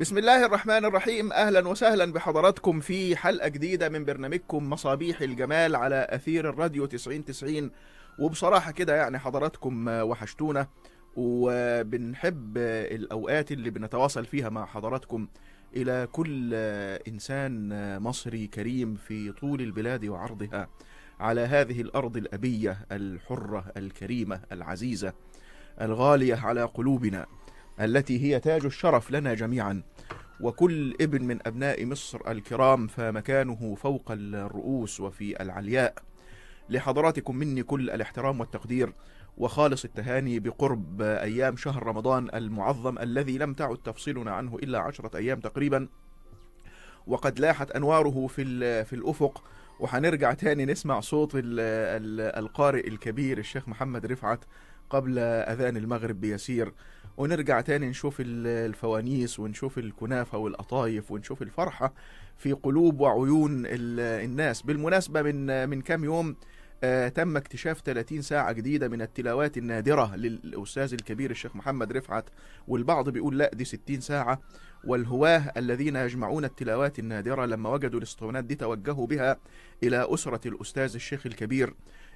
بسم الله الرحمن الرحيم. أهلا وسهلا بحضراتكم في حلقة جديدة من برنامجكم مصابيح الجمال على أثير الراديو 9090 وبصراحة كده يعني حضراتكم وحشتونا وبنحب الأوقات اللي بنتواصل فيها مع حضراتكم. إلى كل إنسان مصري كريم في طول البلاد وعرضها على هذه الأرض الأبية الحرة الكريمة العزيزة الغالية على قلوبنا. التي هي تاج الشرف لنا جميعا. وكل ابن من أبناء مصر الكرام فمكانه فوق الرؤوس وفي العلياء. لحضراتكم مني كل الاحترام والتقدير وخالص التهاني بقرب أيام شهر رمضان المعظم الذي لم تعد تفصلنا عنه إلا عشرة أيام تقريبا. وقد لاحت أنواره في في الأفق. وهنرجع تاني نسمع صوت ال ال القارئ الكبير الشيخ محمد رفعت قبل أذان المغرب بيسير. ونرجع تاني نشوف الفوانيس ونشوف الكنافة والقطايف ونشوف الفرحة في قلوب وعيون الناس. بالمناسبة من من كام يوم آه تم اكتشاف 30 ساعة جديدة من التلاوات النادرة للأستاذ الكبير الشيخ محمد رفعت والبعض بيقول لا دي 60 ساعة. والهواة الذين يجمعون التلاوات النادرة لما وجدوا الاسطوانات دي توجهوا بها إلى أسرة الأستاذ الشيخ الكبير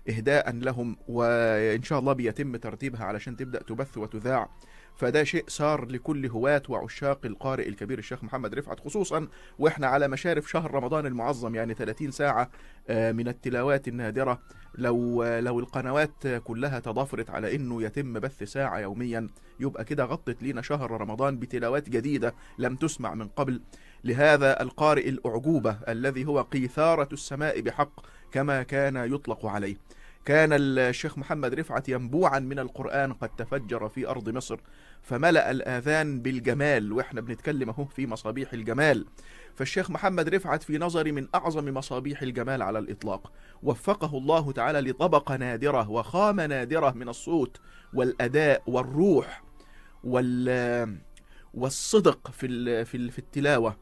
إهداء لهم وإن شاء الله بيتم ترتيبها علشان تبدأ تبث وتذاع فده شيء صار لكل هواة وعشاق القارئ الكبير الشيخ محمد رفعت خصوصا وإحنا على مشارف شهر رمضان المعظم يعني 30 ساعة من التلاوات النادرة. لو لو القنوات كلها تضافرت على إنه يتم بث ساعة يوميا يبقى كده غطت لينا شهر رمضان بتلاوات جديدة لم تسمع من قبل. لهذا القارئ الأعجوبة الذي هو قيثارة السماء بحق كما كان يطلق عليه. كان الشيخ محمد رفعت ينبوعا من القرآن قد تفجر في أرض مصر. فملأ الآذان بالجمال وإحنا بنتكلم أهو في مصابيح الجمال. فالشيخ محمد رفعت في نظري من أعظم مصابيح الجمال على الإطلاق. وفقه الله تعالى لطبقة نادرة وخامة نادرة من الصوت والأداء والروح وال والصدق في في التلاوة.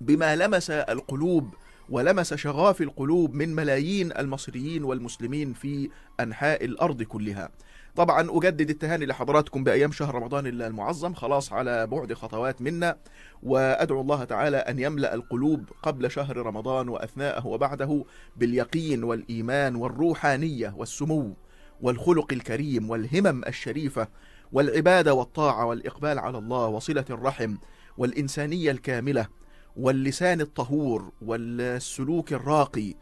بما لمس القلوب ولمس شغاف القلوب من ملايين المصريين والمسلمين في أنحاء الأرض كلها. طبعا أجدد التهاني لحضراتكم بأيام شهر رمضان المعظم. خلاص على بعد خطوات منا. وأدعو الله تعالى أن يملأ القلوب قبل شهر رمضان وأثناءه وبعده باليقين والإيمان والروحانية والسمو والخلق الكريم والهمم الشريفة والعبادة والطاعة والإقبال على الله وصلة الرحم والإنسانية الكاملة واللسان الطهور والسلوك الراقي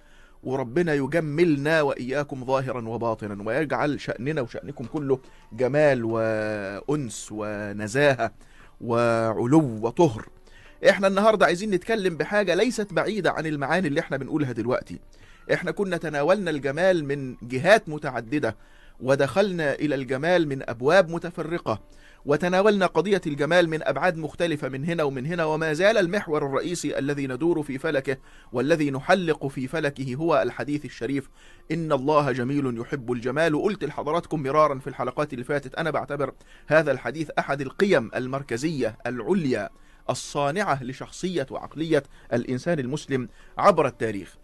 وربنا يجملنا وإياكم ظاهرا وباطنا ويجعل شأننا وشأنكم كله جمال وأنس ونزاهة وعلو وطهر. إحنا النهاردة عايزين نتكلم بحاجة ليست بعيدة عن المعاني اللي إحنا بنقولها دلوقتي. إحنا كنا تناولنا الجمال من جهات متعددة ودخلنا إلى الجمال من أبواب متفرقة. وتناولنا قضية الجمال من أبعاد مختلفة من هنا ومن هنا وما زال المحور الرئيسي الذي ندور في فلكه والذي نحلق في فلكه هو الحديث الشريف. إن الله جميل يحب الجمال. وقلت لحضراتكم مرارا في الحلقات اللي فاتت أنا بعتبر هذا الحديث أحد القيم المركزية العليا الصانعة لشخصية وعقلية الإنسان المسلم عبر التاريخ.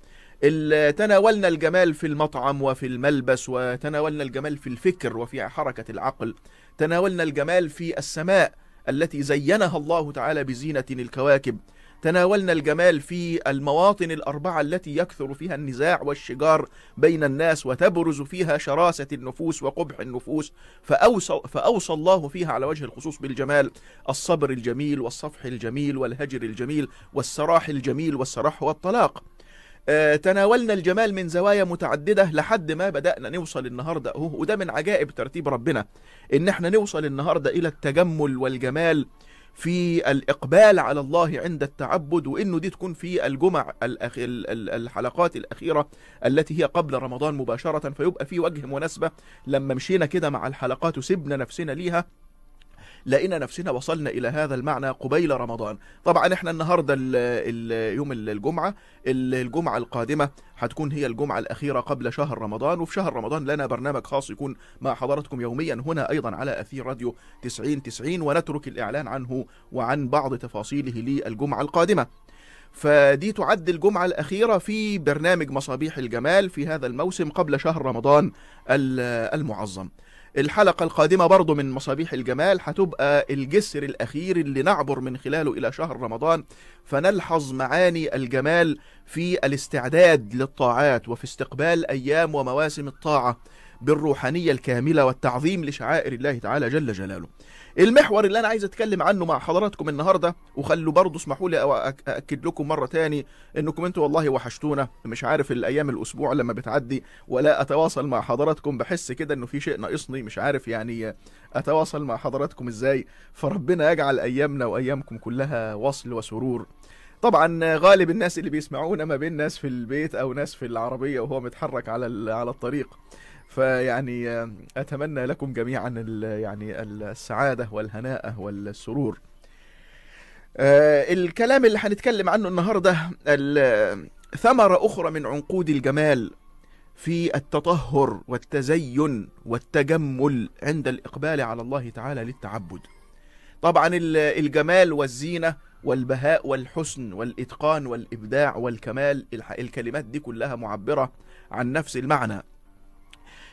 تناولنا الجمال في المطعم وفي الملبس وتناولنا الجمال في الفكر وفي حركة العقل. تناولنا الجمال في السماء التي زينها الله تعالى بزينة الكواكب. تناولنا الجمال في المواطن الأربعة التي يكثر فيها النزاع والشجار بين الناس وتبرز فيها شراسة النفوس وقبح النفوس. فأوصى, فأوصى الله فيها على وجه الخصوص بالجمال. الصبر الجميل والصفح الجميل والهجر الجميل والسراح الجميل والسراح والطلاق. تناولنا الجمال من زوايا متعددة لحد ما بدأنا نوصل النهاردة. أهو وده من عجائب ترتيب ربنا إن إحنا نوصل النهاردة إلى التجمل والجمال في الإقبال على الله عند التعبد وإنه دي تكون في الجمع الأخ... الحلقات الأخيرة التي هي قبل رمضان مباشرة. فيبقى في وجه مناسبة لما مشينا كده مع الحلقات وسبنا نفسنا ليها. لقينا نفسنا وصلنا إلى هذا المعنى قبيل رمضان. طبعا إحنا النهارده ال ال يوم الجمعة الجمعة القادمة هتكون هي الجمعة الأخيرة قبل شهر رمضان وفي شهر رمضان لنا برنامج خاص يكون مع حضراتكم يوميا هنا أيضا على أثير راديو 90 90 ونترك الإعلان عنه وعن بعض تفاصيله للجمعة القادمة. فدي تعد الجمعة الأخيرة في برنامج مصابيح الجمال في هذا الموسم قبل شهر رمضان المعظم. الحلقة القادمة برضو من مصابيح الجمال هتبقى الجسر الأخير اللي نعبر من خلاله إلى شهر رمضان. فنلحظ معاني الجمال في الاستعداد للطاعات وفي استقبال أيام ومواسم الطاعة بالروحانية الكاملة والتعظيم لشعائر الله تعالى جل جلاله. المحور اللي أنا عايز أتكلم عنه مع حضراتكم النهارده وخلوا برضه اسمحوا لي اكد لكم مرة تاني انكم أنتوا والله وحشتونا. مش عارف الأيام الأسبوع لما بتعدي ولا أتواصل مع حضراتكم بحس كده إنه في شيء ناقصني مش عارف يعني أتواصل مع حضراتكم إزاي. فربنا يجعل أيامنا وأيامكم كلها وصل وسرور. طبعا غالب الناس اللي بيسمعونا ما بين ناس في البيت أو ناس في العربية وهو متحرك على على الطريق. فيعني أتمنى لكم جميعا يعني السعادة والهناء والسرور. الكلام اللي هنتكلم عنه النهارده ثمرة أخرى من عنقود الجمال في التطهر والتزين والتجمل عند الإقبال على الله تعالى للتعبد. طبعا الجمال والزينة والبهاء والحسن والإتقان والإبداع والكمال الكلمات دي كلها معبرة عن نفس المعنى.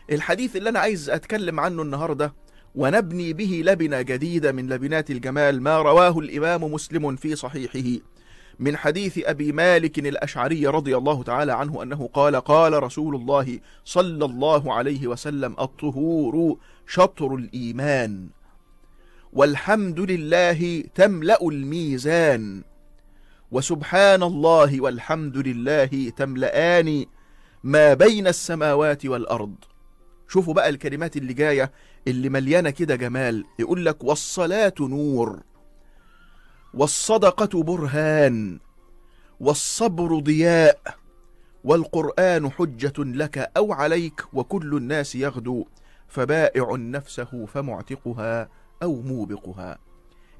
الحديث اللي أنا عايز أتكلم عنه النهاردة ونبني به لبنة جديدة من لبنات الجمال ما رواه الإمام مسلم في صحيحه. من حديث أبي مالك الأشعري رضي الله تعالى عنه أنه قال قال رسول الله صلى الله عليه وسلم الطهور شطر الإيمان والحمد لله تملأ الميزان وسبحان الله والحمد لله تملأان ما بين السماوات والأرض. شوفوا بقى الكلمات اللي جاية اللي مليانة كده جمال. يقول لك والصلاة نور والصدقة برهان والصبر ضياء والقرآن حجة لك أو عليك وكل الناس يغدو فبائع نفسه فمعتقها أو موبقها.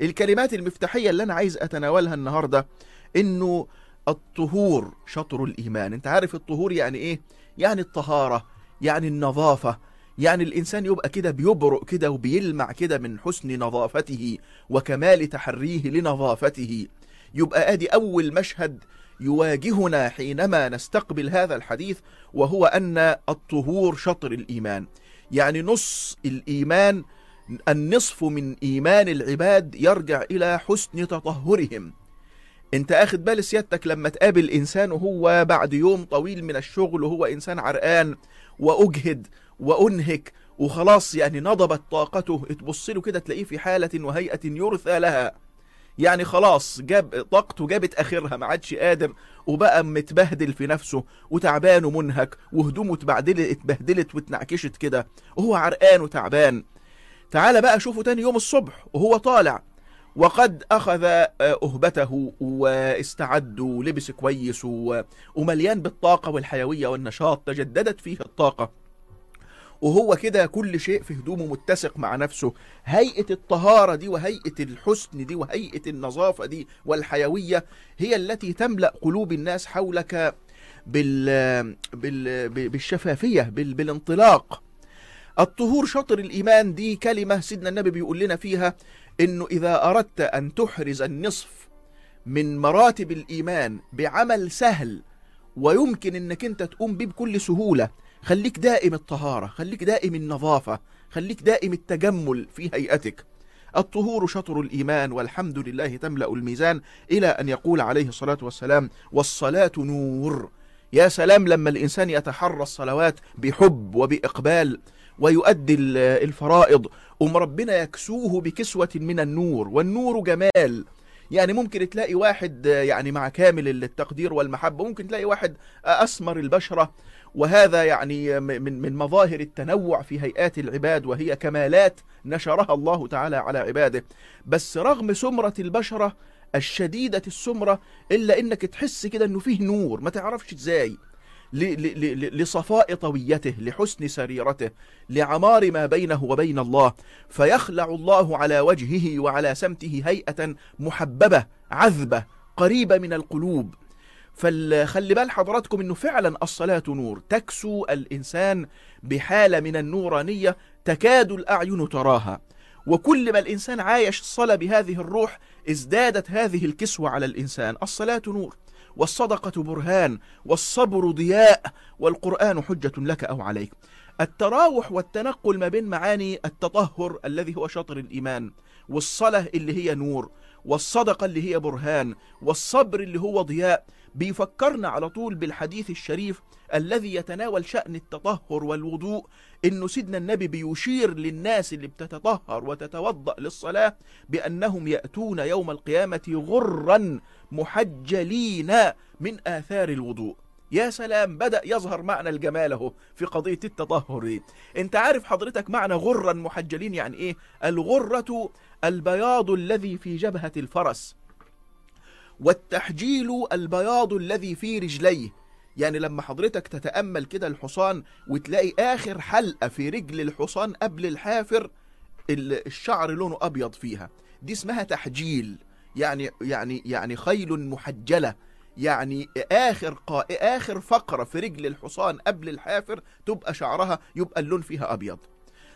الكلمات المفتاحية اللي أنا عايز أتناولها النهاردة إنه الطهور شطر الإيمان. أنت عارف الطهور يعني إيه؟ يعني الطهارة. يعني النظافة. يعني الإنسان يبقى كده بيبرق كده وبيلمع كده من حسن نظافته وكمال تحريه لنظافته. يبقى آدي أول مشهد يواجهنا حينما نستقبل هذا الحديث وهو أن الطهور شطر الإيمان. يعني نص الإيمان النصف من إيمان العباد يرجع إلى حسن تطهرهم. أنت اخد بال سيادتك لما تقابل إنسان وهو بعد يوم طويل من الشغل وهو إنسان عرقان وأجهد وأنهك. وخلاص يعني نضبت طاقته. تبص له كده تلاقيه في حالة وهيئة يرثى لها. يعني خلاص جاب طاقته جابت آخرها ما عادش قادر وبقى متبهدل في نفسه وتعبان ومنهك. وهدومه اتبهدلت اتبهدلت واتنعكشت كده. وهو عرقان وتعبان. تعال بقى شوفه تاني يوم الصبح. وهو طالع. وقد أخذ أهبته واستعد ولبس كويس ومليان بالطاقة والحيوية والنشاط تجددت فيه الطاقة. وهو كده كل شيء في هدومه متسق مع نفسه. هيئة الطهارة دي وهيئة الحسن دي وهيئة النظافة دي والحيوية هي التي تملأ قلوب الناس حولك بال... بال... بالشفافية بال... بالانطلاق. الطهور شطر الإيمان دي كلمة سيدنا النبي بيقول لنا فيها إنه إذا أردت أن تحرز النصف من مراتب الإيمان بعمل سهل ويمكن إنك أنت تقوم به بكل سهولة خليك دائم الطهارة خليك دائم النظافة خليك دائم التجمل في هيئتك. الطهور شطر الإيمان والحمد لله تملأ الميزان إلى أن يقول عليه الصلاة والسلام والصلاة نور. يا سلام لما الإنسان يتحرى الصلوات بحب وبإقبال. ويؤدي الفرائض. أم ربنا يكسوه بكسوة من النور والنور جمال. يعني ممكن تلاقي واحد يعني مع كامل التقدير والمحبة ممكن تلاقي واحد أسمر البشرة. وهذا يعني من من مظاهر التنوع في هيئات العباد وهي كمالات نشرها الله تعالى على عباده. بس رغم سمرة البشرة الشديدة السمرة إلا إنك تحس كده إنه فيه نور. ما تعرفش إزاي. لصفاء طويته لحسن سريرته لعمار ما بينه وبين الله. فيخلع الله على وجهه وعلى سمته هيئة محببة عذبة قريبة من القلوب. فخلي بال حضراتكم إنه فعلا الصلاة نور. تكسو الإنسان بحالة من النورانية تكاد الأعين تراها. وكل ما الإنسان عايش الصلاة بهذه الروح ازدادت هذه الكسوة على الإنسان. الصلاة نور. والصدقة برهان والصبر ضياء والقرآن حجة لك أو عليك. التراوح والتنقل ما بين معاني التطهر الذي هو شطر الإيمان والصلاة اللي هي نور والصدقة اللي هي برهان والصبر اللي هو ضياء بيفكرنا على طول بالحديث الشريف الذي يتناول شأن التطهر والوضوء إنه سيدنا النبي بيشير للناس اللي بتتطهر وتتوضأ للصلاة بأنهم يأتون يوم القيامة غرا محجلين من آثار الوضوء. يا سلام بدأ يظهر معنى الجمال أهو في قضية التطهر دي. أنت عارف حضرتك معنى غرا محجلين يعني إيه؟ الغرة البياض الذي في جبهة الفرس. والتحجيل البياض الذي في رجليه. يعني لما حضرتك تتأمل كده الحصان وتلاقي آخر حلقة في رجل الحصان قبل الحافر الشعر لونه أبيض فيها. دي اسمها تحجيل. يعني يعني يعني خيل محجلة. يعني آخر قا... آخر فقرة في رجل الحصان قبل الحافر تبقى شعرها يبقى اللون فيها أبيض.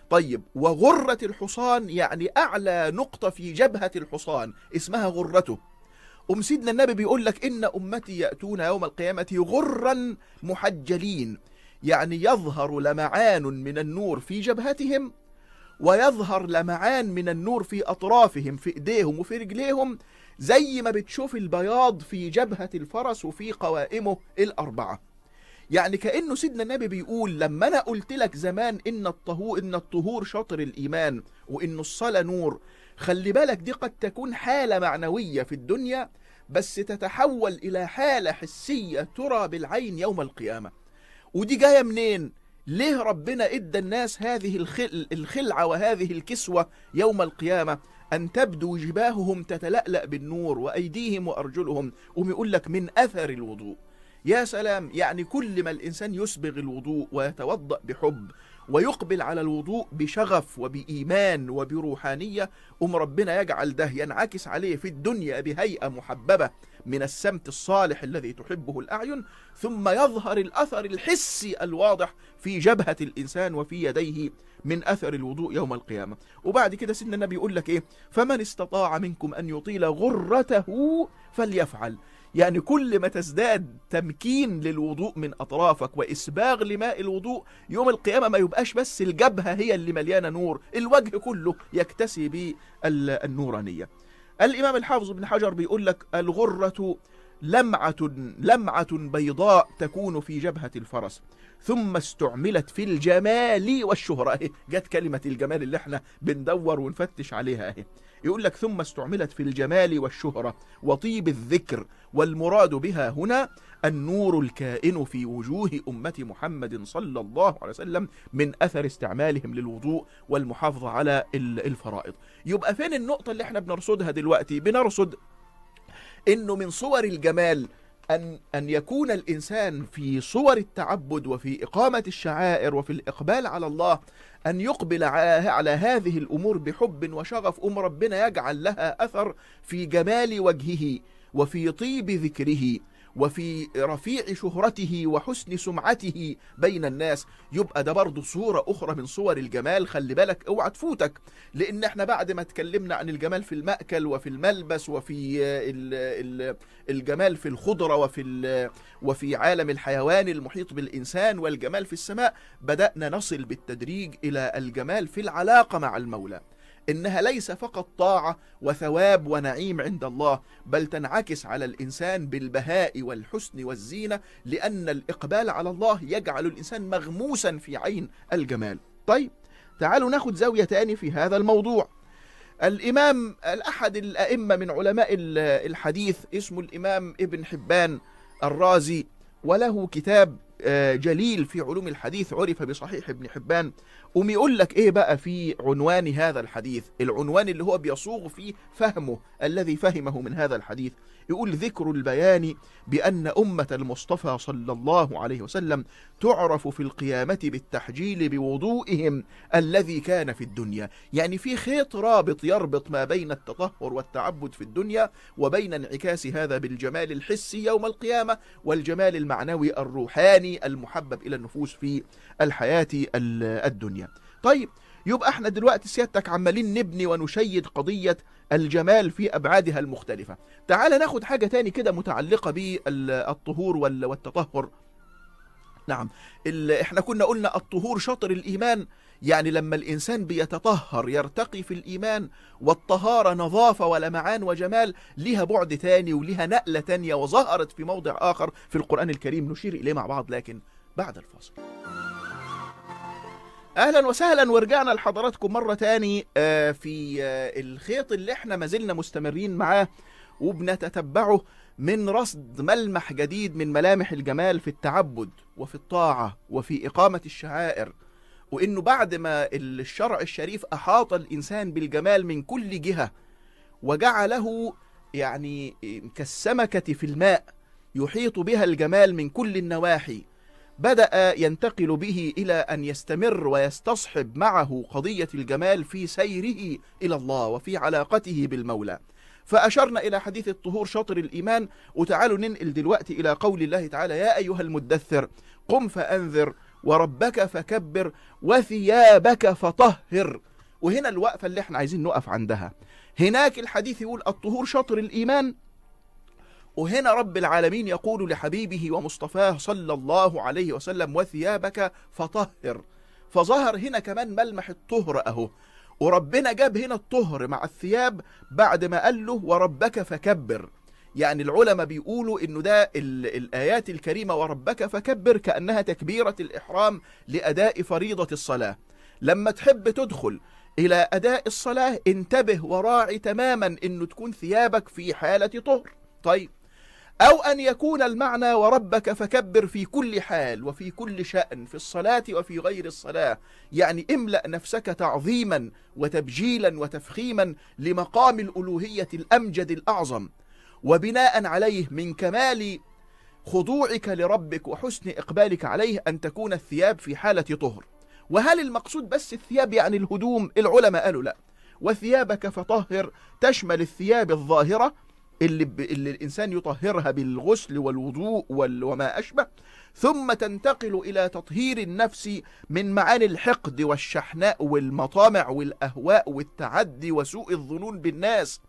طيب وغرة الحصان يعني أعلى نقطة في جبهة الحصان اسمها غرته. أم سيدنا النبي بيقول لك إن أمتي يأتون يوم القيامة غرا محجلين. يعني يظهر لمعان من النور في جبهتهم ويظهر لمعان من النور في أطرافهم في إيديهم وفي رجليهم زي ما بتشوف البياض في جبهة الفرس وفي قوائمه الأربعة. يعني كأنه سيدنا النبي بيقول لما أنا قلت لك زمان إن الطهور إن الطهور شطر الإيمان وإن الصلاة نور خلي بالك دي قد تكون حالة معنوية في الدنيا بس تتحول إلى حالة حسية ترى بالعين يوم القيامة. ودي جاية منين؟ ليه ربنا إدى الناس هذه الخل الخلعة وهذه الكسوة يوم القيامة؟ أن تبدو جباههم تتلألأ بالنور وأيديهم وأرجلهم. وم يقول لك من أثر الوضوء. يا سلام يعني كل ما الإنسان يسبغ الوضوء ويتوضأ بحب ويقبل على الوضوء بشغف وبإيمان وبروحانية. أم ربنا يجعل ده ينعكس عليه في الدنيا بهيئة محببة من السمت الصالح الذي تحبه الأعين ثم يظهر الأثر الحسي الواضح في جبهة الإنسان وفي يديه من أثر الوضوء يوم القيامة. وبعد كده سيدنا النبي يقول لك إيه؟ فمن استطاع منكم أن يطيل غرته فليفعل. يعني كل ما تزداد تمكين للوضوء من أطرافك وإسباغ لماء الوضوء يوم القيامة ما يبقاش بس الجبهة هي اللي مليانة نور الوجه كله يكتسي بالنورانية الإمام الحافظ بن حجر بيقول لك الغرة لمعة لمعة بيضاء تكون في جبهة الفرس ثم استعملت في الجمال والشهرة. اهي جت كلمة الجمال اللي إحنا بندور ونفتش عليها. اهي يقول لك ثم استعملت في الجمال والشهرة. وطيب الذكر والمراد بها هنا النور الكائن في وجوه أمة محمد صلى الله عليه وسلم من أثر استعمالهم للوضوء والمحافظة على الفرائض. يبقى فين النقطة اللي إحنا بنرصدها دلوقتي؟ بنرصد إنه من صور الجمال أن, أن يكون الإنسان في صور التعبد وفي إقامة الشعائر وفي الإقبال على الله أن يقبل على هذه الأمور بحب وشغف أم ربنا يجعل لها أثر في جمال وجهه وفي طيب ذكره. وفي رفيع شهرته وحسن سمعته بين الناس. يبقى ده برضه صورة أخرى من صور الجمال. خلي بالك أوعى تفوتك لأن إحنا بعد ما اتكلمنا عن الجمال في المأكل وفي الملبس وفي الجمال في الخضرة وفي وفي عالم الحيوان المحيط بالإنسان والجمال في السماء بدأنا نصل بالتدريج إلى الجمال في العلاقة مع المولى. إنها ليس فقط طاعة وثواب ونعيم عند الله بل تنعكس على الإنسان بالبهاء والحسن والزينة لأن الإقبال على الله يجعل الإنسان مغموسا في عين الجمال. طيب تعالوا ناخد زاوية تاني في هذا الموضوع. الإمام الأحد الأئمة من علماء الحديث اسمه الإمام ابن حبان الرازي وله كتاب جليل في علوم الحديث عرف بصحيح ابن حبان. قوم يقول لك إيه بقى في عنوان هذا الحديث؟ العنوان اللي هو بيصوغ فيه فهمه الذي فهمه من هذا الحديث. يقول ذكر البيان بأن أمة المصطفى صلى الله عليه وسلم تعرف في القيامة بالتحجيل بوضوئهم الذي كان في الدنيا. يعني في خيط رابط يربط ما بين التطهر والتعبد في الدنيا وبين انعكاس هذا بالجمال الحسي يوم القيامة والجمال المعنوي الروحاني المحبب إلى النفوس في الحياة الدنيا. طيب يبقى إحنا دلوقتي سيادتك عمالين نبني ونشيد قضية الجمال في أبعادها المختلفة. تعال ناخد حاجة تاني كده متعلقة بالطهور والتطهر. نعم إحنا كنا قلنا الطهور شطر الإيمان. يعني لما الإنسان بيتطهر يرتقي في الإيمان والطهارة نظافة ولمعان وجمال لها بعد تاني ولها نقلة تانية وظهرت في موضع آخر في القرآن الكريم. نشير إليه مع بعض لكن بعد الفاصل. أهلا وسهلا ورجعنا لحضراتكم مرة تاني آه، في آه، الخيط اللي إحنا ما زلنا مستمرين معاه وبنتتبعه من رصد ملمح جديد من ملامح الجمال في التعبد وفي الطاعة وفي إقامة الشعائر. وإنه بعد ما الشرع الشريف أحاط الإنسان بالجمال من كل جهة وجعله يعني كالسمكة في الماء يحيط بها الجمال من كل النواحي بدأ ينتقل به إلى أن يستمر ويستصحب معه قضية الجمال في سيره إلى الله وفي علاقته بالمولى. فأشرنا إلى حديث الطهور شطر الإيمان. وتعالوا ننقل دلوقتي إلى قول الله تعالى يا أيها المدثر قم فأنذر وربك فكبر وثيابك فطهر. وهنا الوقفة اللي إحنا عايزين نقف عندها. هناك الحديث يقول الطهور شطر الإيمان. وهنا رب العالمين يقول لحبيبه ومصطفاه صلى الله عليه وسلم وثيابك فطهر. فظهر هنا كمان ملمح الطهر أهو. وربنا جاب هنا الطهر مع الثياب بعد ما قال له وربك فكبر. يعني العلماء بيقولوا إنه ده ال- الآيات الكريمة وربك فكبر كأنها تكبيرة الإحرام لأداء فريضة الصلاة. لما تحب تدخل إلى أداء الصلاة انتبه وراعي تماما إنه تكون ثيابك في حالة طهر. طيب أو أن يكون المعنى وربك فكبر في كل حال وفي كل شأن في الصلاة وفي غير الصلاة. يعني املأ نفسك تعظيما وتبجيلا وتفخيما لمقام الألوهية الأمجد الأعظم. وبناء عليه من كمال خضوعك لربك وحسن إقبالك عليه أن تكون الثياب في حالة طهر. وهل المقصود بس الثياب يعني الهدوم؟ العلماء قالوا لا. وثيابك فطهر تشمل الثياب الظاهرة اللي. اللي الإنسان يطهرها بالغسل والوضوء وال... وما أشبه ثم تنتقل إلى تطهير النفس من معاني الحقد والشحناء والمطامع والأهواء والتعدي وسوء الظنون بالناس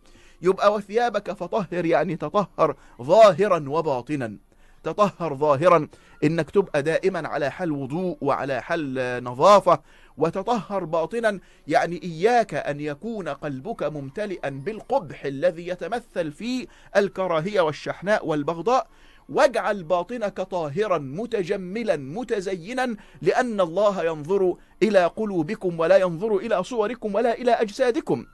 يبقى وثيابك فطهر يعني تطهر ظاهرا وباطنا تطهر ظاهرا إنك تبقى دائما على حال وضوء وعلى حال نظافة وتطهر باطنا. يعني إياك أن يكون قلبك ممتلئا بالقبح الذي يتمثل في الكراهية والشحناء والبغضاء. واجعل باطنك طاهرا متجملا متزينا لأن الله ينظر إلى قلوبكم ولا ينظر إلى صوركم ولا إلى أجسادكم.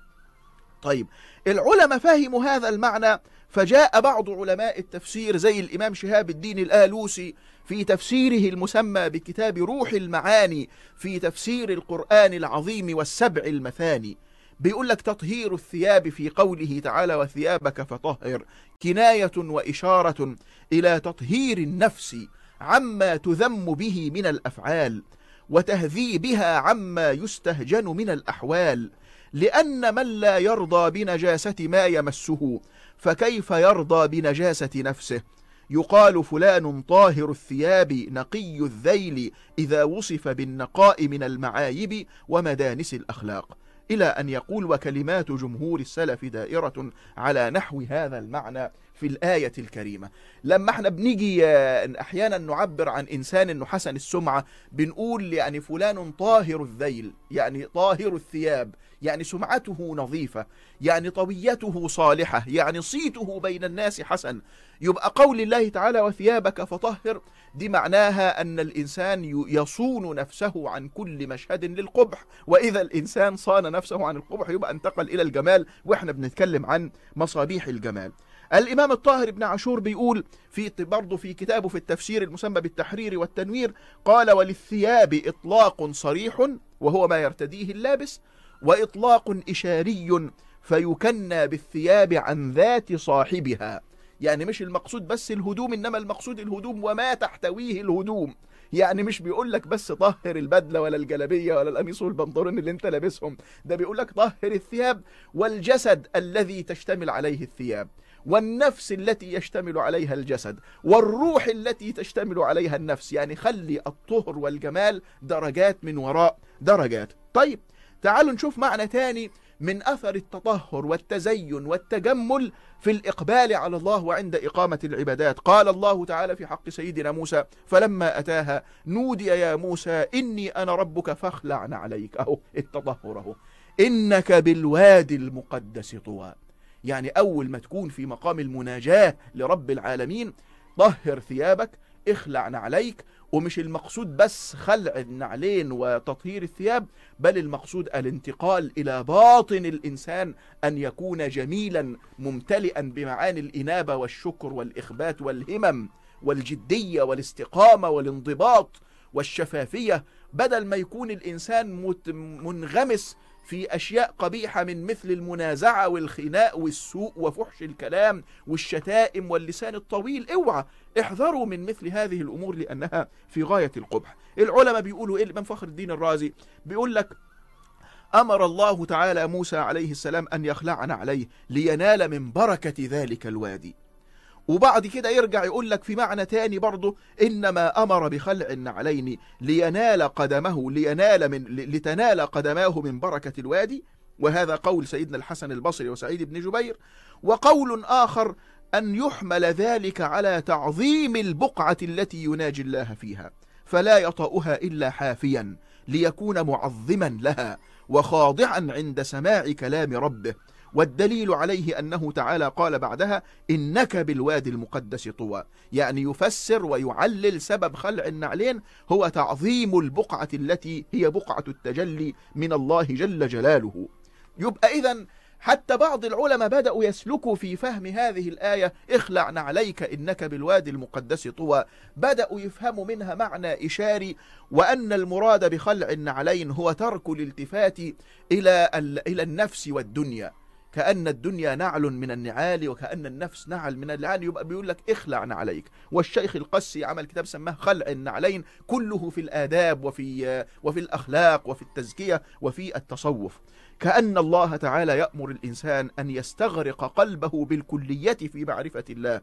طيب العلماء فهموا هذا المعنى فجاء بعض علماء التفسير زي الإمام شهاب الدين الآلوسي في تفسيره المسمى بكتاب روح المعاني في تفسير القرآن العظيم والسبع المثاني. بيقول لك تطهير الثياب في قوله تعالى وثيابك فطهر كناية وإشارة إلى تطهير النفس عما تذم به من الأفعال وتهذيبها عما يستهجن من الأحوال. لأن من لا يرضى بنجاسة ما يمسه فكيف يرضى بنجاسة نفسه؟ يقال فلان طاهر الثياب نقي الذيل إذا وصف بالنقاء من المعايب ومدانس الأخلاق. إلى أن يقول وكلمات جمهور السلف دائرة على نحو هذا المعنى. في الآية الكريمة. لما إحنا بنيجي أحيانا نعبر عن إنسان أنه حسن السمعة بنقول يعني فلان طاهر الذيل يعني طاهر الثياب يعني سمعته نظيفة يعني طويته صالحة يعني صيته بين الناس حسن. يبقى قول الله تعالى وثيابك فطهر. دي معناها أن الإنسان يصون نفسه عن كل مشهد للقبح. وإذا الإنسان صان نفسه عن القبح يبقى انتقل إلى الجمال. وإحنا بنتكلم عن مصابيح الجمال. الإمام الطاهر بن عاشور بيقول في برضه في كتابه في التفسير المسمى بالتحرير والتنوير قال وللثياب إطلاق صريح وهو ما يرتديه اللابس وإطلاق إشاري فيكنى بالثياب عن ذات صاحبها. يعني مش المقصود بس الهدوم إنما المقصود الهدوم وما تحتويه الهدوم. يعني مش بيقول لك بس طهر البدلة ولا الجلبية ولا القميص والبنطلون اللي انت لابسهم. ده بيقول لك طهر الثياب والجسد الذي تشتمل عليه الثياب. والنفس التي يشتمل عليها الجسد والروح التي تشتمل عليها النفس. يعني خلي الطهر والجمال درجات من وراء درجات. طيب تعالوا نشوف معنى تاني من أثر التطهر والتزين والتجمل في الإقبال على الله وعند إقامة العبادات. قال الله تعالى في حق سيدنا موسى فلما أتاها نودي يا موسى إني أنا ربك فاخلع عليك. أهو التطهر أهو. إنك بالوادي المقدس طوى. يعني أول ما تكون في مقام المناجاة لرب العالمين طهر ثيابك اخلع نعليك ومش المقصود بس خلع النعلين وتطهير الثياب بل المقصود الانتقال إلى باطن الإنسان أن يكون جميلا ممتلئا بمعاني الإنابة والشكر والإخبات والهمم والجدية والاستقامة والانضباط والشفافية. بدل ما يكون الإنسان منغمس في أشياء قبيحة من مثل المنازعة والخناء والسوء وفحش الكلام والشتائم واللسان الطويل. اوعى احذروا من مثل هذه الأمور لأنها في غاية القبح. العلماء بيقولوا إيه؟ من فخر الدين الرازي بيقول لك أمر الله تعالى موسى عليه السلام أن يخلعنا عليه لينال من بركة ذلك الوادي. وبعد كده يرجع يقول لك في معنى تاني برضه إنما أمر بخلع النعلين لينال قدمه لينال من لتنال قدماه من بركة الوادي وهذا قول سيدنا الحسن البصري وسعيد بن جبير. وقول آخر أن يحمل ذلك على تعظيم البقعة التي يناجي الله فيها فلا يطأها إلا حافيا ليكون معظما لها وخاضعا عند سماع كلام ربه. والدليل عليه أنه تعالى قال بعدها إنك بالوادي المقدس طوى. يعني يفسر ويعلل سبب خلع النعلين هو تعظيم البقعة التي هي بقعة التجلي من الله جل جلاله. يبقى إذا حتى بعض العلماء بدأوا يسلكوا في فهم هذه الآية اخلع نعليك إنك بالوادي المقدس طوى. بدأوا يفهموا منها معنى إشاري وأن المراد بخلع النعلين هو ترك الالتفات إلى, إلى النفس والدنيا. كأن الدنيا نعل من النعال وكأن النفس نعل من النعال يبقى بيقول لك اخلع نعليك. والشيخ القسي عمل كتاب سماه خلع النعلين. كله في الآداب وفي, وفي الأخلاق وفي التزكية وفي التصوف. كأن الله تعالى يأمر الإنسان أن يستغرق قلبه بالكلية في معرفة الله.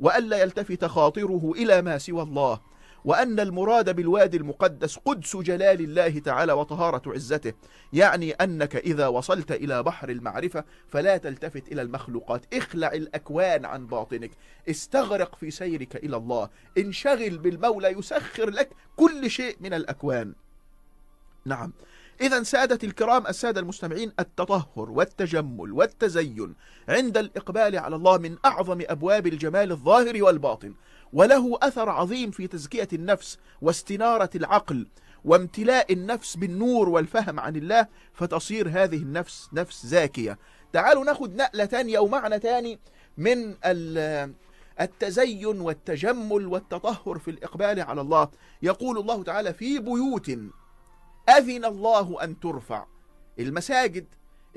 وألا يلتفت خاطره إلى ما سوى الله. وأن المراد بالوادي المقدس قدس جلال الله تعالى وطهارة عزته يعني أنك إذا وصلت إلى بحر المعرفة فلا تلتفت إلى المخلوقات. اخلع الأكوان عن باطنك. استغرق في سيرك إلى الله. انشغل بالمولى يسخر لك كل شيء من الأكوان. نعم. إذا سادة الكرام السادة المستمعين التطهر والتجمل والتزين عند الإقبال على الله من أعظم أبواب الجمال الظاهر والباطن وله أثر عظيم في تزكية النفس واستنارة العقل وامتلاء النفس بالنور والفهم عن الله فتصير هذه النفس نفس زاكية. تعالوا ناخد نقلة تانية ومعنى تاني من التزين والتجمل والتطهر في الإقبال على الله. يقول الله تعالى في بيوت أذن الله أن ترفع. المساجد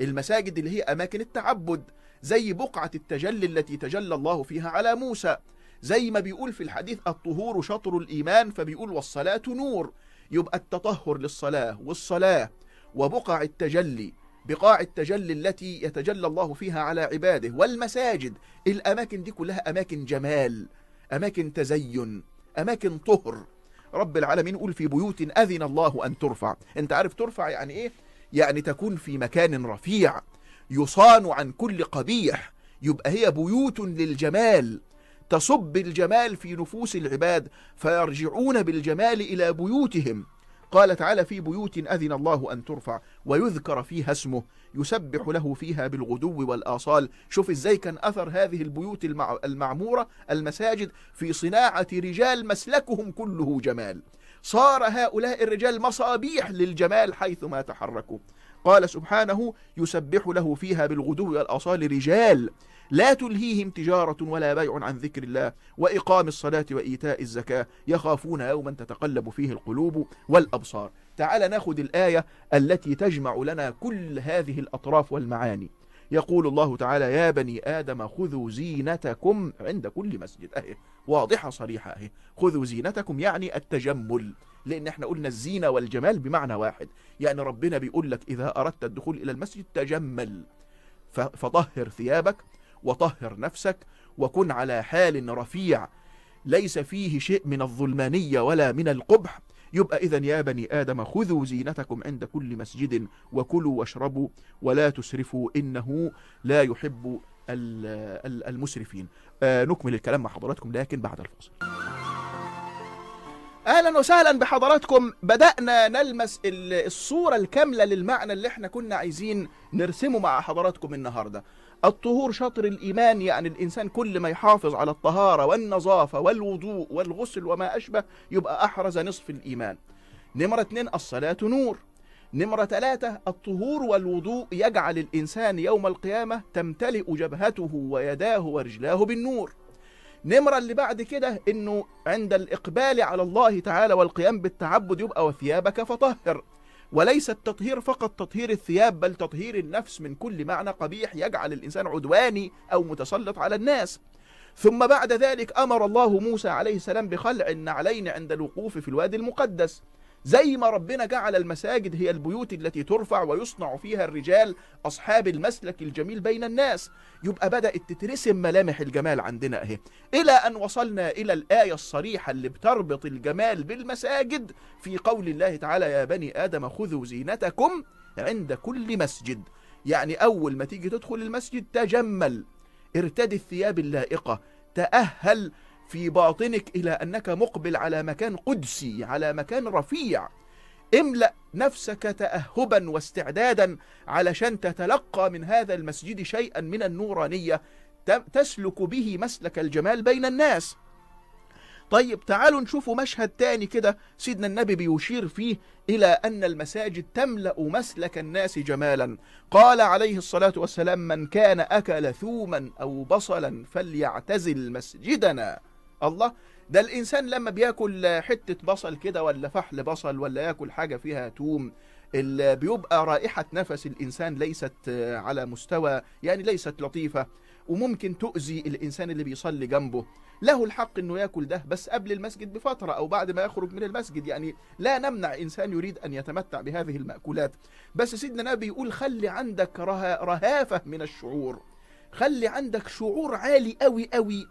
المساجد اللي هي أماكن التعبد زي بقعة التجلي التي تجلى الله فيها على موسى. زي ما بيقول في الحديث الطهور شطر الإيمان فبيقول والصلاة نور. يبقى التطهر للصلاة والصلاة. وبقع التجلي بقاع التجلي التي يتجلى الله فيها على عباده. والمساجد الأماكن دي كلها أماكن جمال أماكن تزين أماكن طهر. رب العالمين يقول في بيوت أذن الله أن ترفع أنت عارف ترفع يعني إيه؟ يعني تكون في مكان رفيع يصان عن كل قبيح يبقى هي بيوت للجمال تصب الجمال في نفوس العباد فيرجعون بالجمال إلى بيوتهم قال تعالى في بيوت أذن الله أن ترفع ويذكر فيها اسمه يسبح له فيها بالغدو والآصال. شوف إزاي كان أثر هذه البيوت المعمورة المساجد في صناعة رجال مسلكهم كله جمال. صار هؤلاء الرجال مصابيح للجمال حيثما تحركوا. قال سبحانه يسبح له فيها بالغدو والآصال رجال. لا تلهيهم تجارة ولا بيع عن ذكر الله وإقام الصلاة وإيتاء الزكاة. يخافون يوما تتقلب فيه القلوب والأبصار. تعال ناخذ الآية التي تجمع لنا كل هذه الأطراف والمعاني. يقول الله تعالى يا بني آدم خذوا زينتكم عند كل مسجد. أهي واضحة صريحة أهي. خذوا زينتكم يعني التجمل لأن إحنا قلنا الزينة والجمال بمعنى واحد. يعني ربنا بيقول لك إذا أردت الدخول إلى المسجد تجمل. فطهر ثيابك وطهر نفسك وكن على حال رفيع. ليس فيه شيء من الظلمانية ولا من القبح. يبقى إذا يا بني آدم خذوا زينتكم عند كل مسجد وكلوا واشربوا ولا تسرفوا إنه لا يحب ال- ال- المسرفين. آه نكمل الكلام مع حضراتكم لكن بعد الفاصل. أهلا وسهلا بحضراتكم. بدأنا نلمس ال- الصورة الكاملة للمعنى اللي إحنا كنا عايزين نرسمه مع حضراتكم النهارده. الطهور شطر الإيمان يعني الإنسان كل ما يحافظ على الطهارة والنظافة والوضوء والغسل وما أشبه يبقى أحرز نصف الإيمان. نمرة اتنين الصلاة نور. نمرة ثلاثة الطهور والوضوء يجعل الإنسان يوم القيامة تمتلئ جبهته ويداه ورجلاه بالنور. نمرة اللي بعد كده إنه عند الإقبال على الله تعالى والقيام بالتعبد يبقى وثيابك فطهر. وليس التطهير فقط تطهير الثياب بل تطهير النفس من كل معنى قبيح يجعل الإنسان عدواني أو متسلط على الناس. ثم بعد ذلك أمر الله موسى عليه السلام بخلع النعلين عند الوقوف في الوادي المقدس. زي ما ربنا جعل المساجد هي البيوت التي ترفع ويصنع فيها الرجال أصحاب المسلك الجميل بين الناس. يبقى بدأت تترسم ملامح الجمال عندنا أهي. إلى أن وصلنا إلى الآية الصريحة اللي بتربط الجمال بالمساجد في قول الله تعالى يا بني آدم خذوا زينتكم عند كل مسجد. يعني أول ما تيجي تدخل المسجد تجمل. ارتدي الثياب اللائقة. تأهل في باطنك إلى أنك مقبل على مكان قدسي على مكان رفيع. املأ نفسك تاهبا واستعدادا علشان تتلقى من هذا المسجد شيئا من النورانية ت- تسلك به مسلك الجمال بين الناس. طيب تعالوا نشوفوا مشهد تاني كده سيدنا النبي بيشير فيه إلى أن المساجد تملأ مسلك الناس جمالا. قال عليه الصلاة والسلام من كان أكل ثوما أو بصلا فليعتزل مسجدنا. الله. ده الإنسان لما بياكل حتة بصل كده ولا فحل بصل ولا ياكل حاجة فيها توم ال- بيبقى رائحة نفس الإنسان ليست على مستوى يعني ليست لطيفة. وممكن تؤذي الإنسان اللي بيصلي جنبه. له الحق إنه ياكل ده بس قبل المسجد بفترة أو بعد ما يخرج من المسجد. يعني لا نمنع إنسان يريد أن يتمتع بهذه المأكولات. بس سيدنا النبي يقول خلي عندك رها رهافة من الشعور. خلي عندك شعور عالي قوي قوي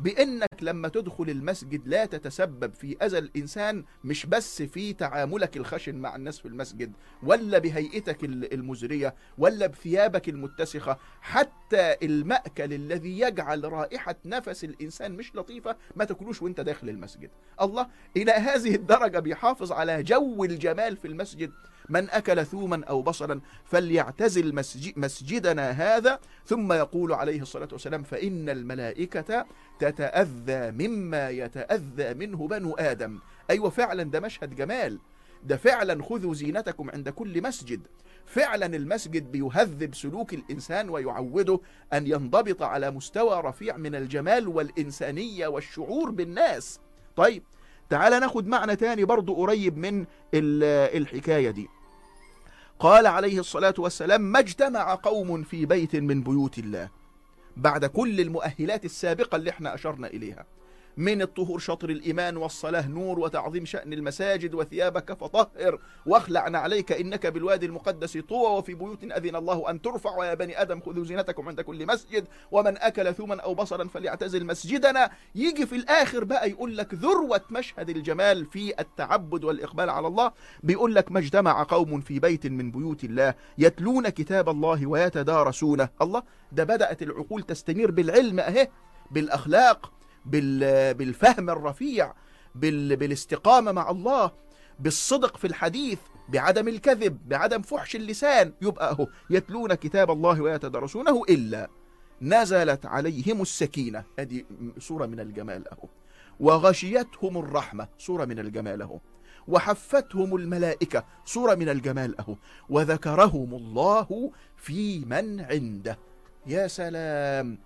بأنك لما تدخل المسجد لا تتسبب في أذى الإنسان مش بس في تعاملك الخشن مع الناس في المسجد ولا بهيئتك ال- المزرية ولا بثيابك المتسخة حتى المأكل الذي يجعل رائحة نفس الإنسان مش لطيفة ما تاكلوش وأنت داخل المسجد. الله إلى هذه الدرجة بيحافظ على جو الجمال في المسجد. من أكل ثوما أو بصلا فليعتزل مسجد مسجدنا هذا. ثم يقول عليه الصلاة والسلام فإن الملائكة تتأذى مما يتأذى منه بنو آدم. أيوة فعلا ده مشهد جمال. ده فعلا خذوا زينتكم عند كل مسجد. فعلا المسجد بيهذب سلوك الإنسان ويعوده أن ينضبط على مستوى رفيع من الجمال والإنسانية والشعور بالناس. طيب تعال ناخد معنى تاني برضو قريب من ال- الحكاية دي. قال عليه الصلاة والسلام ما اجتمع قوم في بيت من بيوت الله بعد كل المؤهلات السابقة اللي إحنا أشرنا إليها. من الطهور شطر الإيمان والصلاة نور وتعظيم شأن المساجد وثيابك فطهر. واخلع عليك إنك بالوادي المقدس طوى وفي بيوت أذن الله أن ترفع. ويا بني آدم خذوا زينتكم عند كل مسجد. ومن أكل ثوما أو بصلا فليعتزل مسجدنا. يجي في الآخر بقى يقول لك ذروة مشهد الجمال في التعبد والإقبال على الله. بيقول لك ما اجتمع قوم في بيت من بيوت الله يتلون كتاب الله ويتدارسونه. الله ده بدأت العقول تستنير بالعلم أهي بالأخلاق. بال- بالفهم الرفيع بال- بالاستقامة مع الله بالصدق في الحديث بعدم الكذب بعدم فحش اللسان يبقى أهو يتلون كتاب الله ويتدرسونه إلا نزلت عليهم السكينة. هذه صورة من الجمال أهو. وغشيتهم الرحمة صورة من الجمال أهو. وحفتهم الملائكة صورة من الجمال أهو. وذكرهم الله في من عنده. يا سلام!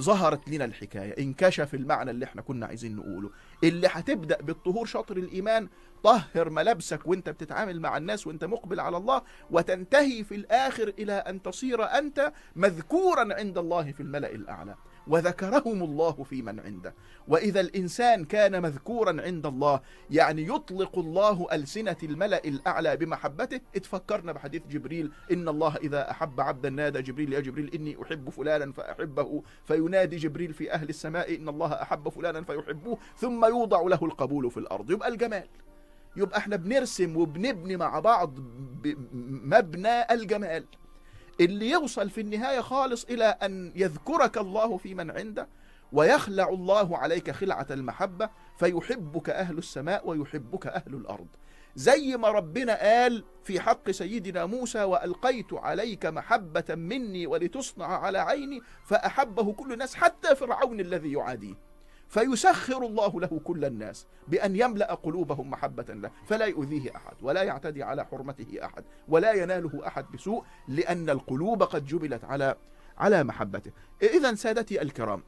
ظهرت لنا الحكاية انكشف المعنى اللي إحنا كنا عايزين نقوله. اللي هتبدأ بالطهور شطر الإيمان طهر ملابسك وانت بتتعامل مع الناس وانت مقبل على الله وتنتهي في الآخر إلى أن تصير أنت مذكورا عند الله في الملأ الأعلى. وذكرهم الله في من عنده. وإذا الإنسان كان مذكورا عند الله يعني يطلق الله ألسنة الملأ الأعلى بمحبته. اتفكرنا بحديث جبريل إن الله إذا أحب عبدا نادى جبريل يا جبريل إني أحب فلانا فأحبه. فينادي جبريل في أهل السماء إن الله أحب فلانا فيحبوه ثم يوضع له القبول في الأرض. يبقى الجمال. يبقى إحنا بنرسم وبنبني مع بعض مبنى الجمال. اللي يوصل في النهاية خالص إلى أن يذكرك الله في من عنده ويخلع الله عليك خلعة المحبة فيحبك أهل السماء ويحبك أهل الأرض. زي ما ربنا قال في حق سيدنا موسى وألقيت عليك محبة مني ولتصنع على عيني فأحبه كل الناس حتى فرعون الذي يعاديه. فيسخر الله له كل الناس بأن يملأ قلوبهم محبة له فلا يؤذيه أحد ولا يعتدي على حرمته أحد ولا يناله أحد بسوء لأن القلوب قد جبلت على على محبته. إذا سادتي الكرام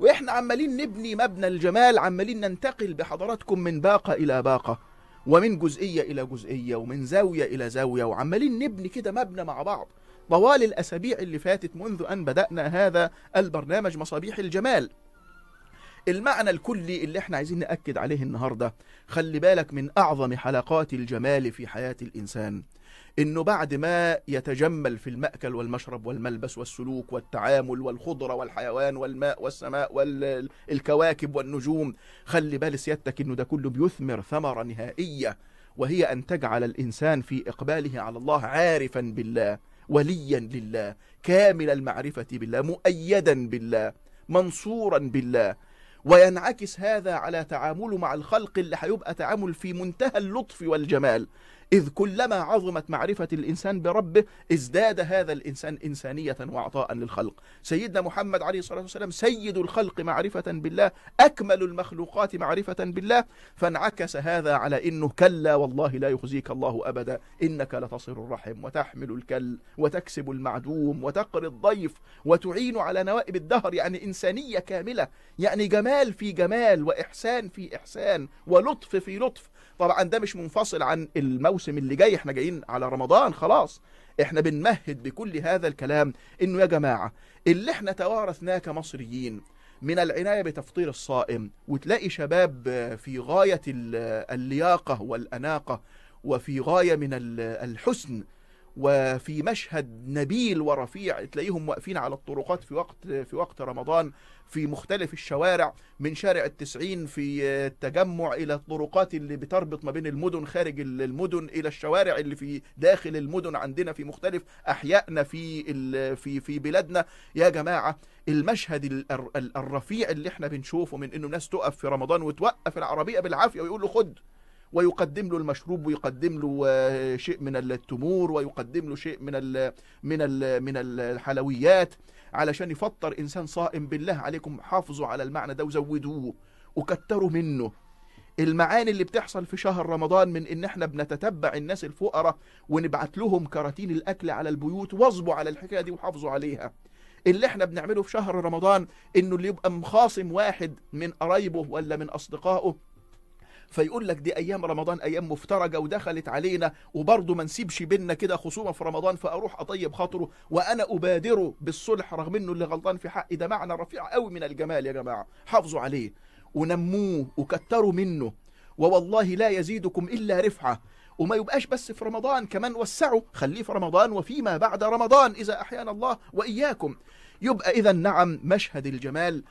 وإحنا عمالين نبني مبنى الجمال عمالين ننتقل بحضراتكم من باقة إلى باقة ومن جزئية إلى جزئية ومن زاوية إلى زاوية وعمالين نبني كده مبنى مع بعض. طوال الأسابيع اللي فاتت منذ أن بدأنا هذا البرنامج مصابيح الجمال. المعنى الكلي اللي إحنا عايزين نأكد عليه النهاردة خلي بالك من أعظم حلقات الجمال في حياة الإنسان. إنه بعد ما يتجمل في المأكل والمشرب والملبس والسلوك والتعامل والخضرة والحيوان والماء والسماء والكواكب والنجوم خلي بال سيادتك إنه ده كله بيثمر ثمرة نهائية وهي أن تجعل الإنسان في إقباله على الله عارفا بالله وليا لله كامل المعرفة بالله مؤيدا بالله منصورا بالله. وينعكس هذا على تعامله مع الخلق اللي هيبقى تعامل في منتهى اللطف والجمال. إذ كلما عظمت معرفة الإنسان بربه ازداد هذا الإنسان إنسانية وعطاء للخلق. سيدنا محمد عليه الصلاة والسلام سيد الخلق معرفة بالله أكمل المخلوقات معرفة بالله. فانعكس هذا على إنه كلا والله لا يخزيك الله أبدا. إنك لتصل الرحم وتحمل الكل وتكسب المعدوم وتقري الضيف وتعين على نوائب الدهر يعني إنسانية كاملة. يعني جمال في جمال وإحسان في إحسان ولطف في لطف. طبعا ده مش منفصل عن الموسم اللي جاي إحنا جايين على رمضان خلاص. إحنا بنمهد بكل هذا الكلام إنه يا جماعة اللي إحنا توارثناه كمصريين من العناية بتفطير الصائم وتلاقي شباب في غاية اللياقة والأناقة وفي غاية من الحسن وفي مشهد نبيل ورفيع تلاقيهم واقفين على الطرقات في وقت في وقت رمضان في مختلف الشوارع من شارع التسعين في التجمع إلى الطرقات اللي بتربط ما بين المدن خارج المدن إلى الشوارع اللي في داخل المدن عندنا في مختلف أحيائنا في في في بلادنا. يا جماعة المشهد الرفيع اللي إحنا بنشوفه من إنه ناس تقف في رمضان وتوقف العربية بالعافية ويقول له خد ويقدم له المشروب ويقدم له شيء من التمور ويقدم له شيء من ال من ال من الحلويات علشان يفطر إنسان صائم بالله عليكم حافظوا على المعنى ده وزودوه وكتروا منه. المعاني اللي بتحصل في شهر رمضان من إن إحنا بنتتبع الناس الفقراء ونبعت لهم كراتين الأكل على البيوت واظبوا على الحكاية دي وحافظوا عليها. اللي إحنا بنعمله في شهر رمضان إنه اللي يبقى مخاصم واحد من قرايبه ولا من أصدقائه فيقول لك دي أيام رمضان أيام مفترجه ودخلت علينا وبرضه ما نسيبش بينا كده خصومة في رمضان فأروح أطيب خاطره وأنا أبادره بالصلح رغم إنه اللي غلطان في حقي ده معنى رفيع قوي من الجمال يا جماعة. حافظوا عليه. ونموه وكتروا منه. ووالله لا يزيدكم إلا رفعة. وما يبقاش بس في رمضان كمان وسعوا. خليه في رمضان وفيما بعد رمضان إذا أحيانا الله وإياكم. يبقى إذا نعم مشهد الجمال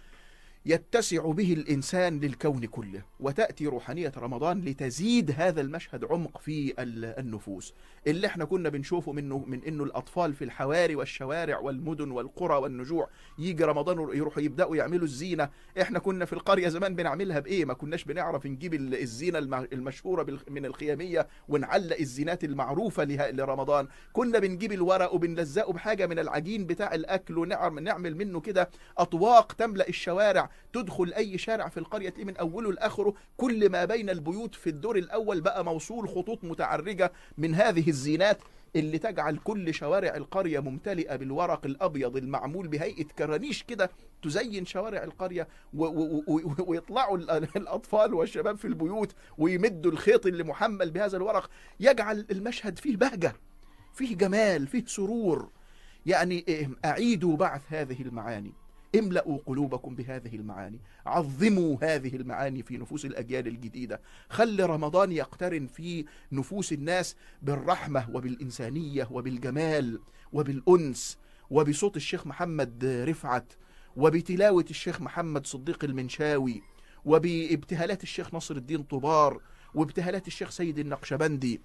يتسع به الإنسان للكون كله وتأتي روحانية رمضان لتزيد هذا المشهد عمق في النفوس. اللي إحنا كنا بنشوفه منه من إنه الأطفال في الحواري والشوارع والمدن والقرى والنجوع يجي رمضان يروحوا يبدأوا يعملوا الزينة. إحنا كنا في القرية زمان بنعملها بإيه؟ ما كناش بنعرف نجيب الزينة المشهورة من الخيامية ونعلق الزينات المعروفة لرمضان. كنا بنجيب الورق وبنلزقه بحاجة من العجين بتاع الأكل ونعمل منه كده أطواق تملأ الشوارع. تدخل أي شارع في القرية تلاقيه من أوله لآخره. كل ما بين البيوت في الدور الأول بقى موصول خطوط متعرجة من هذه الزينات اللي تجعل كل شوارع القرية ممتلئة بالورق الأبيض المعمول بهيئة كرانيش كده تزين شوارع القرية ويطلعوا الأطفال والشباب في البيوت ويمدوا الخيط اللي محمل بهذا الورق. يجعل المشهد فيه بهجة فيه جمال فيه سرور. يعني أعيدوا بعث هذه المعاني. املأوا قلوبكم بهذه المعاني. عظموا هذه المعاني في نفوس الأجيال الجديدة. خلي رمضان يقترن في نفوس الناس بالرحمة وبالإنسانية وبالجمال وبالأنس وبصوت الشيخ محمد رفعت وبتلاوة الشيخ محمد صديق المنشاوي وبابتهالات الشيخ نصر الدين طبار وابتهالات الشيخ سيد النقشبندي.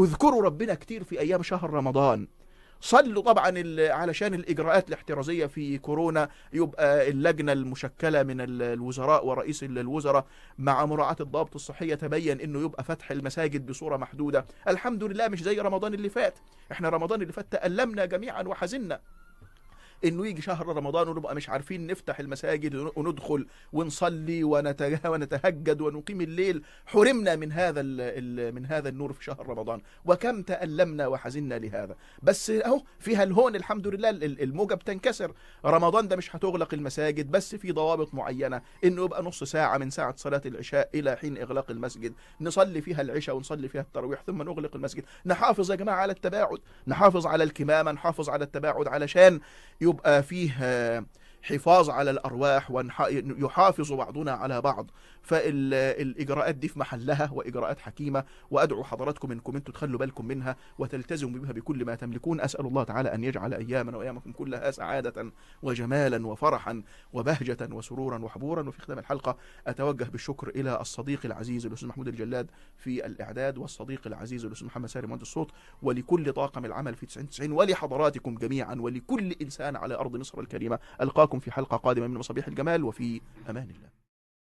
اذكروا ربنا كتير في أيام شهر رمضان. صلوا طبعا علشان الإجراءات الاحترازية في كورونا. يبقى اللجنة المشكلة من ال- الوزراء ورئيس ال- الوزراء مع مراعاة الضوابط الصحية تبين إنه يبقى فتح المساجد بصورة محدودة. الحمد لله مش زي رمضان اللي فات. إحنا رمضان اللي فات تألمنا جميعا وحزنا. إنه يجي شهر رمضان ونبقى مش عارفين نفتح المساجد ون- وندخل ونصلي ونتهجد ونقيم الليل. حرمنا من هذا من هذا النور في شهر رمضان. وكم تألمنا وحزنا لهذا. بس أهو فيها الهون الحمد لله ال- الموجة بتنكسر رمضان ده مش هتغلق المساجد بس في ضوابط معينة. إنه يبقى نص ساعة من ساعة صلاة العشاء إلى حين إغلاق المسجد. نصلي فيها العشاء ونصلي فيها التراويح ثم نغلق المسجد. نحافظ يا جماعة على التباعد. نحافظ على الكمامة نحافظ على التباعد علشان يبقى فيه آه، حفاظ على الأرواح ويحافظ بعضنا على بعض. فالإجراءات دي في محلها وإجراءات حكيمة وأدعو حضراتكم إنكم أنتم تخلوا بالكم منها وتلتزموا بها بكل ما تملكون. أسأل الله تعالى أن يجعل أيامنا وأيامكم كلها سعادة وجمالا وفرحا وبهجة وسرورا وحبورا. وفي ختام الحلقة أتوجه بالشكر إلى الصديق العزيز الأستاذ محمود الجلاد في الإعداد والصديق العزيز الأستاذ محمد ساري مهندس الصوت ولكل طاقم العمل في 90 ولحضراتكم جميعا ولكل إنسان على أرض مصر الكريمة. ألقاكم في حلقة قادمة من مصابيح الجمال وفي أمان الله.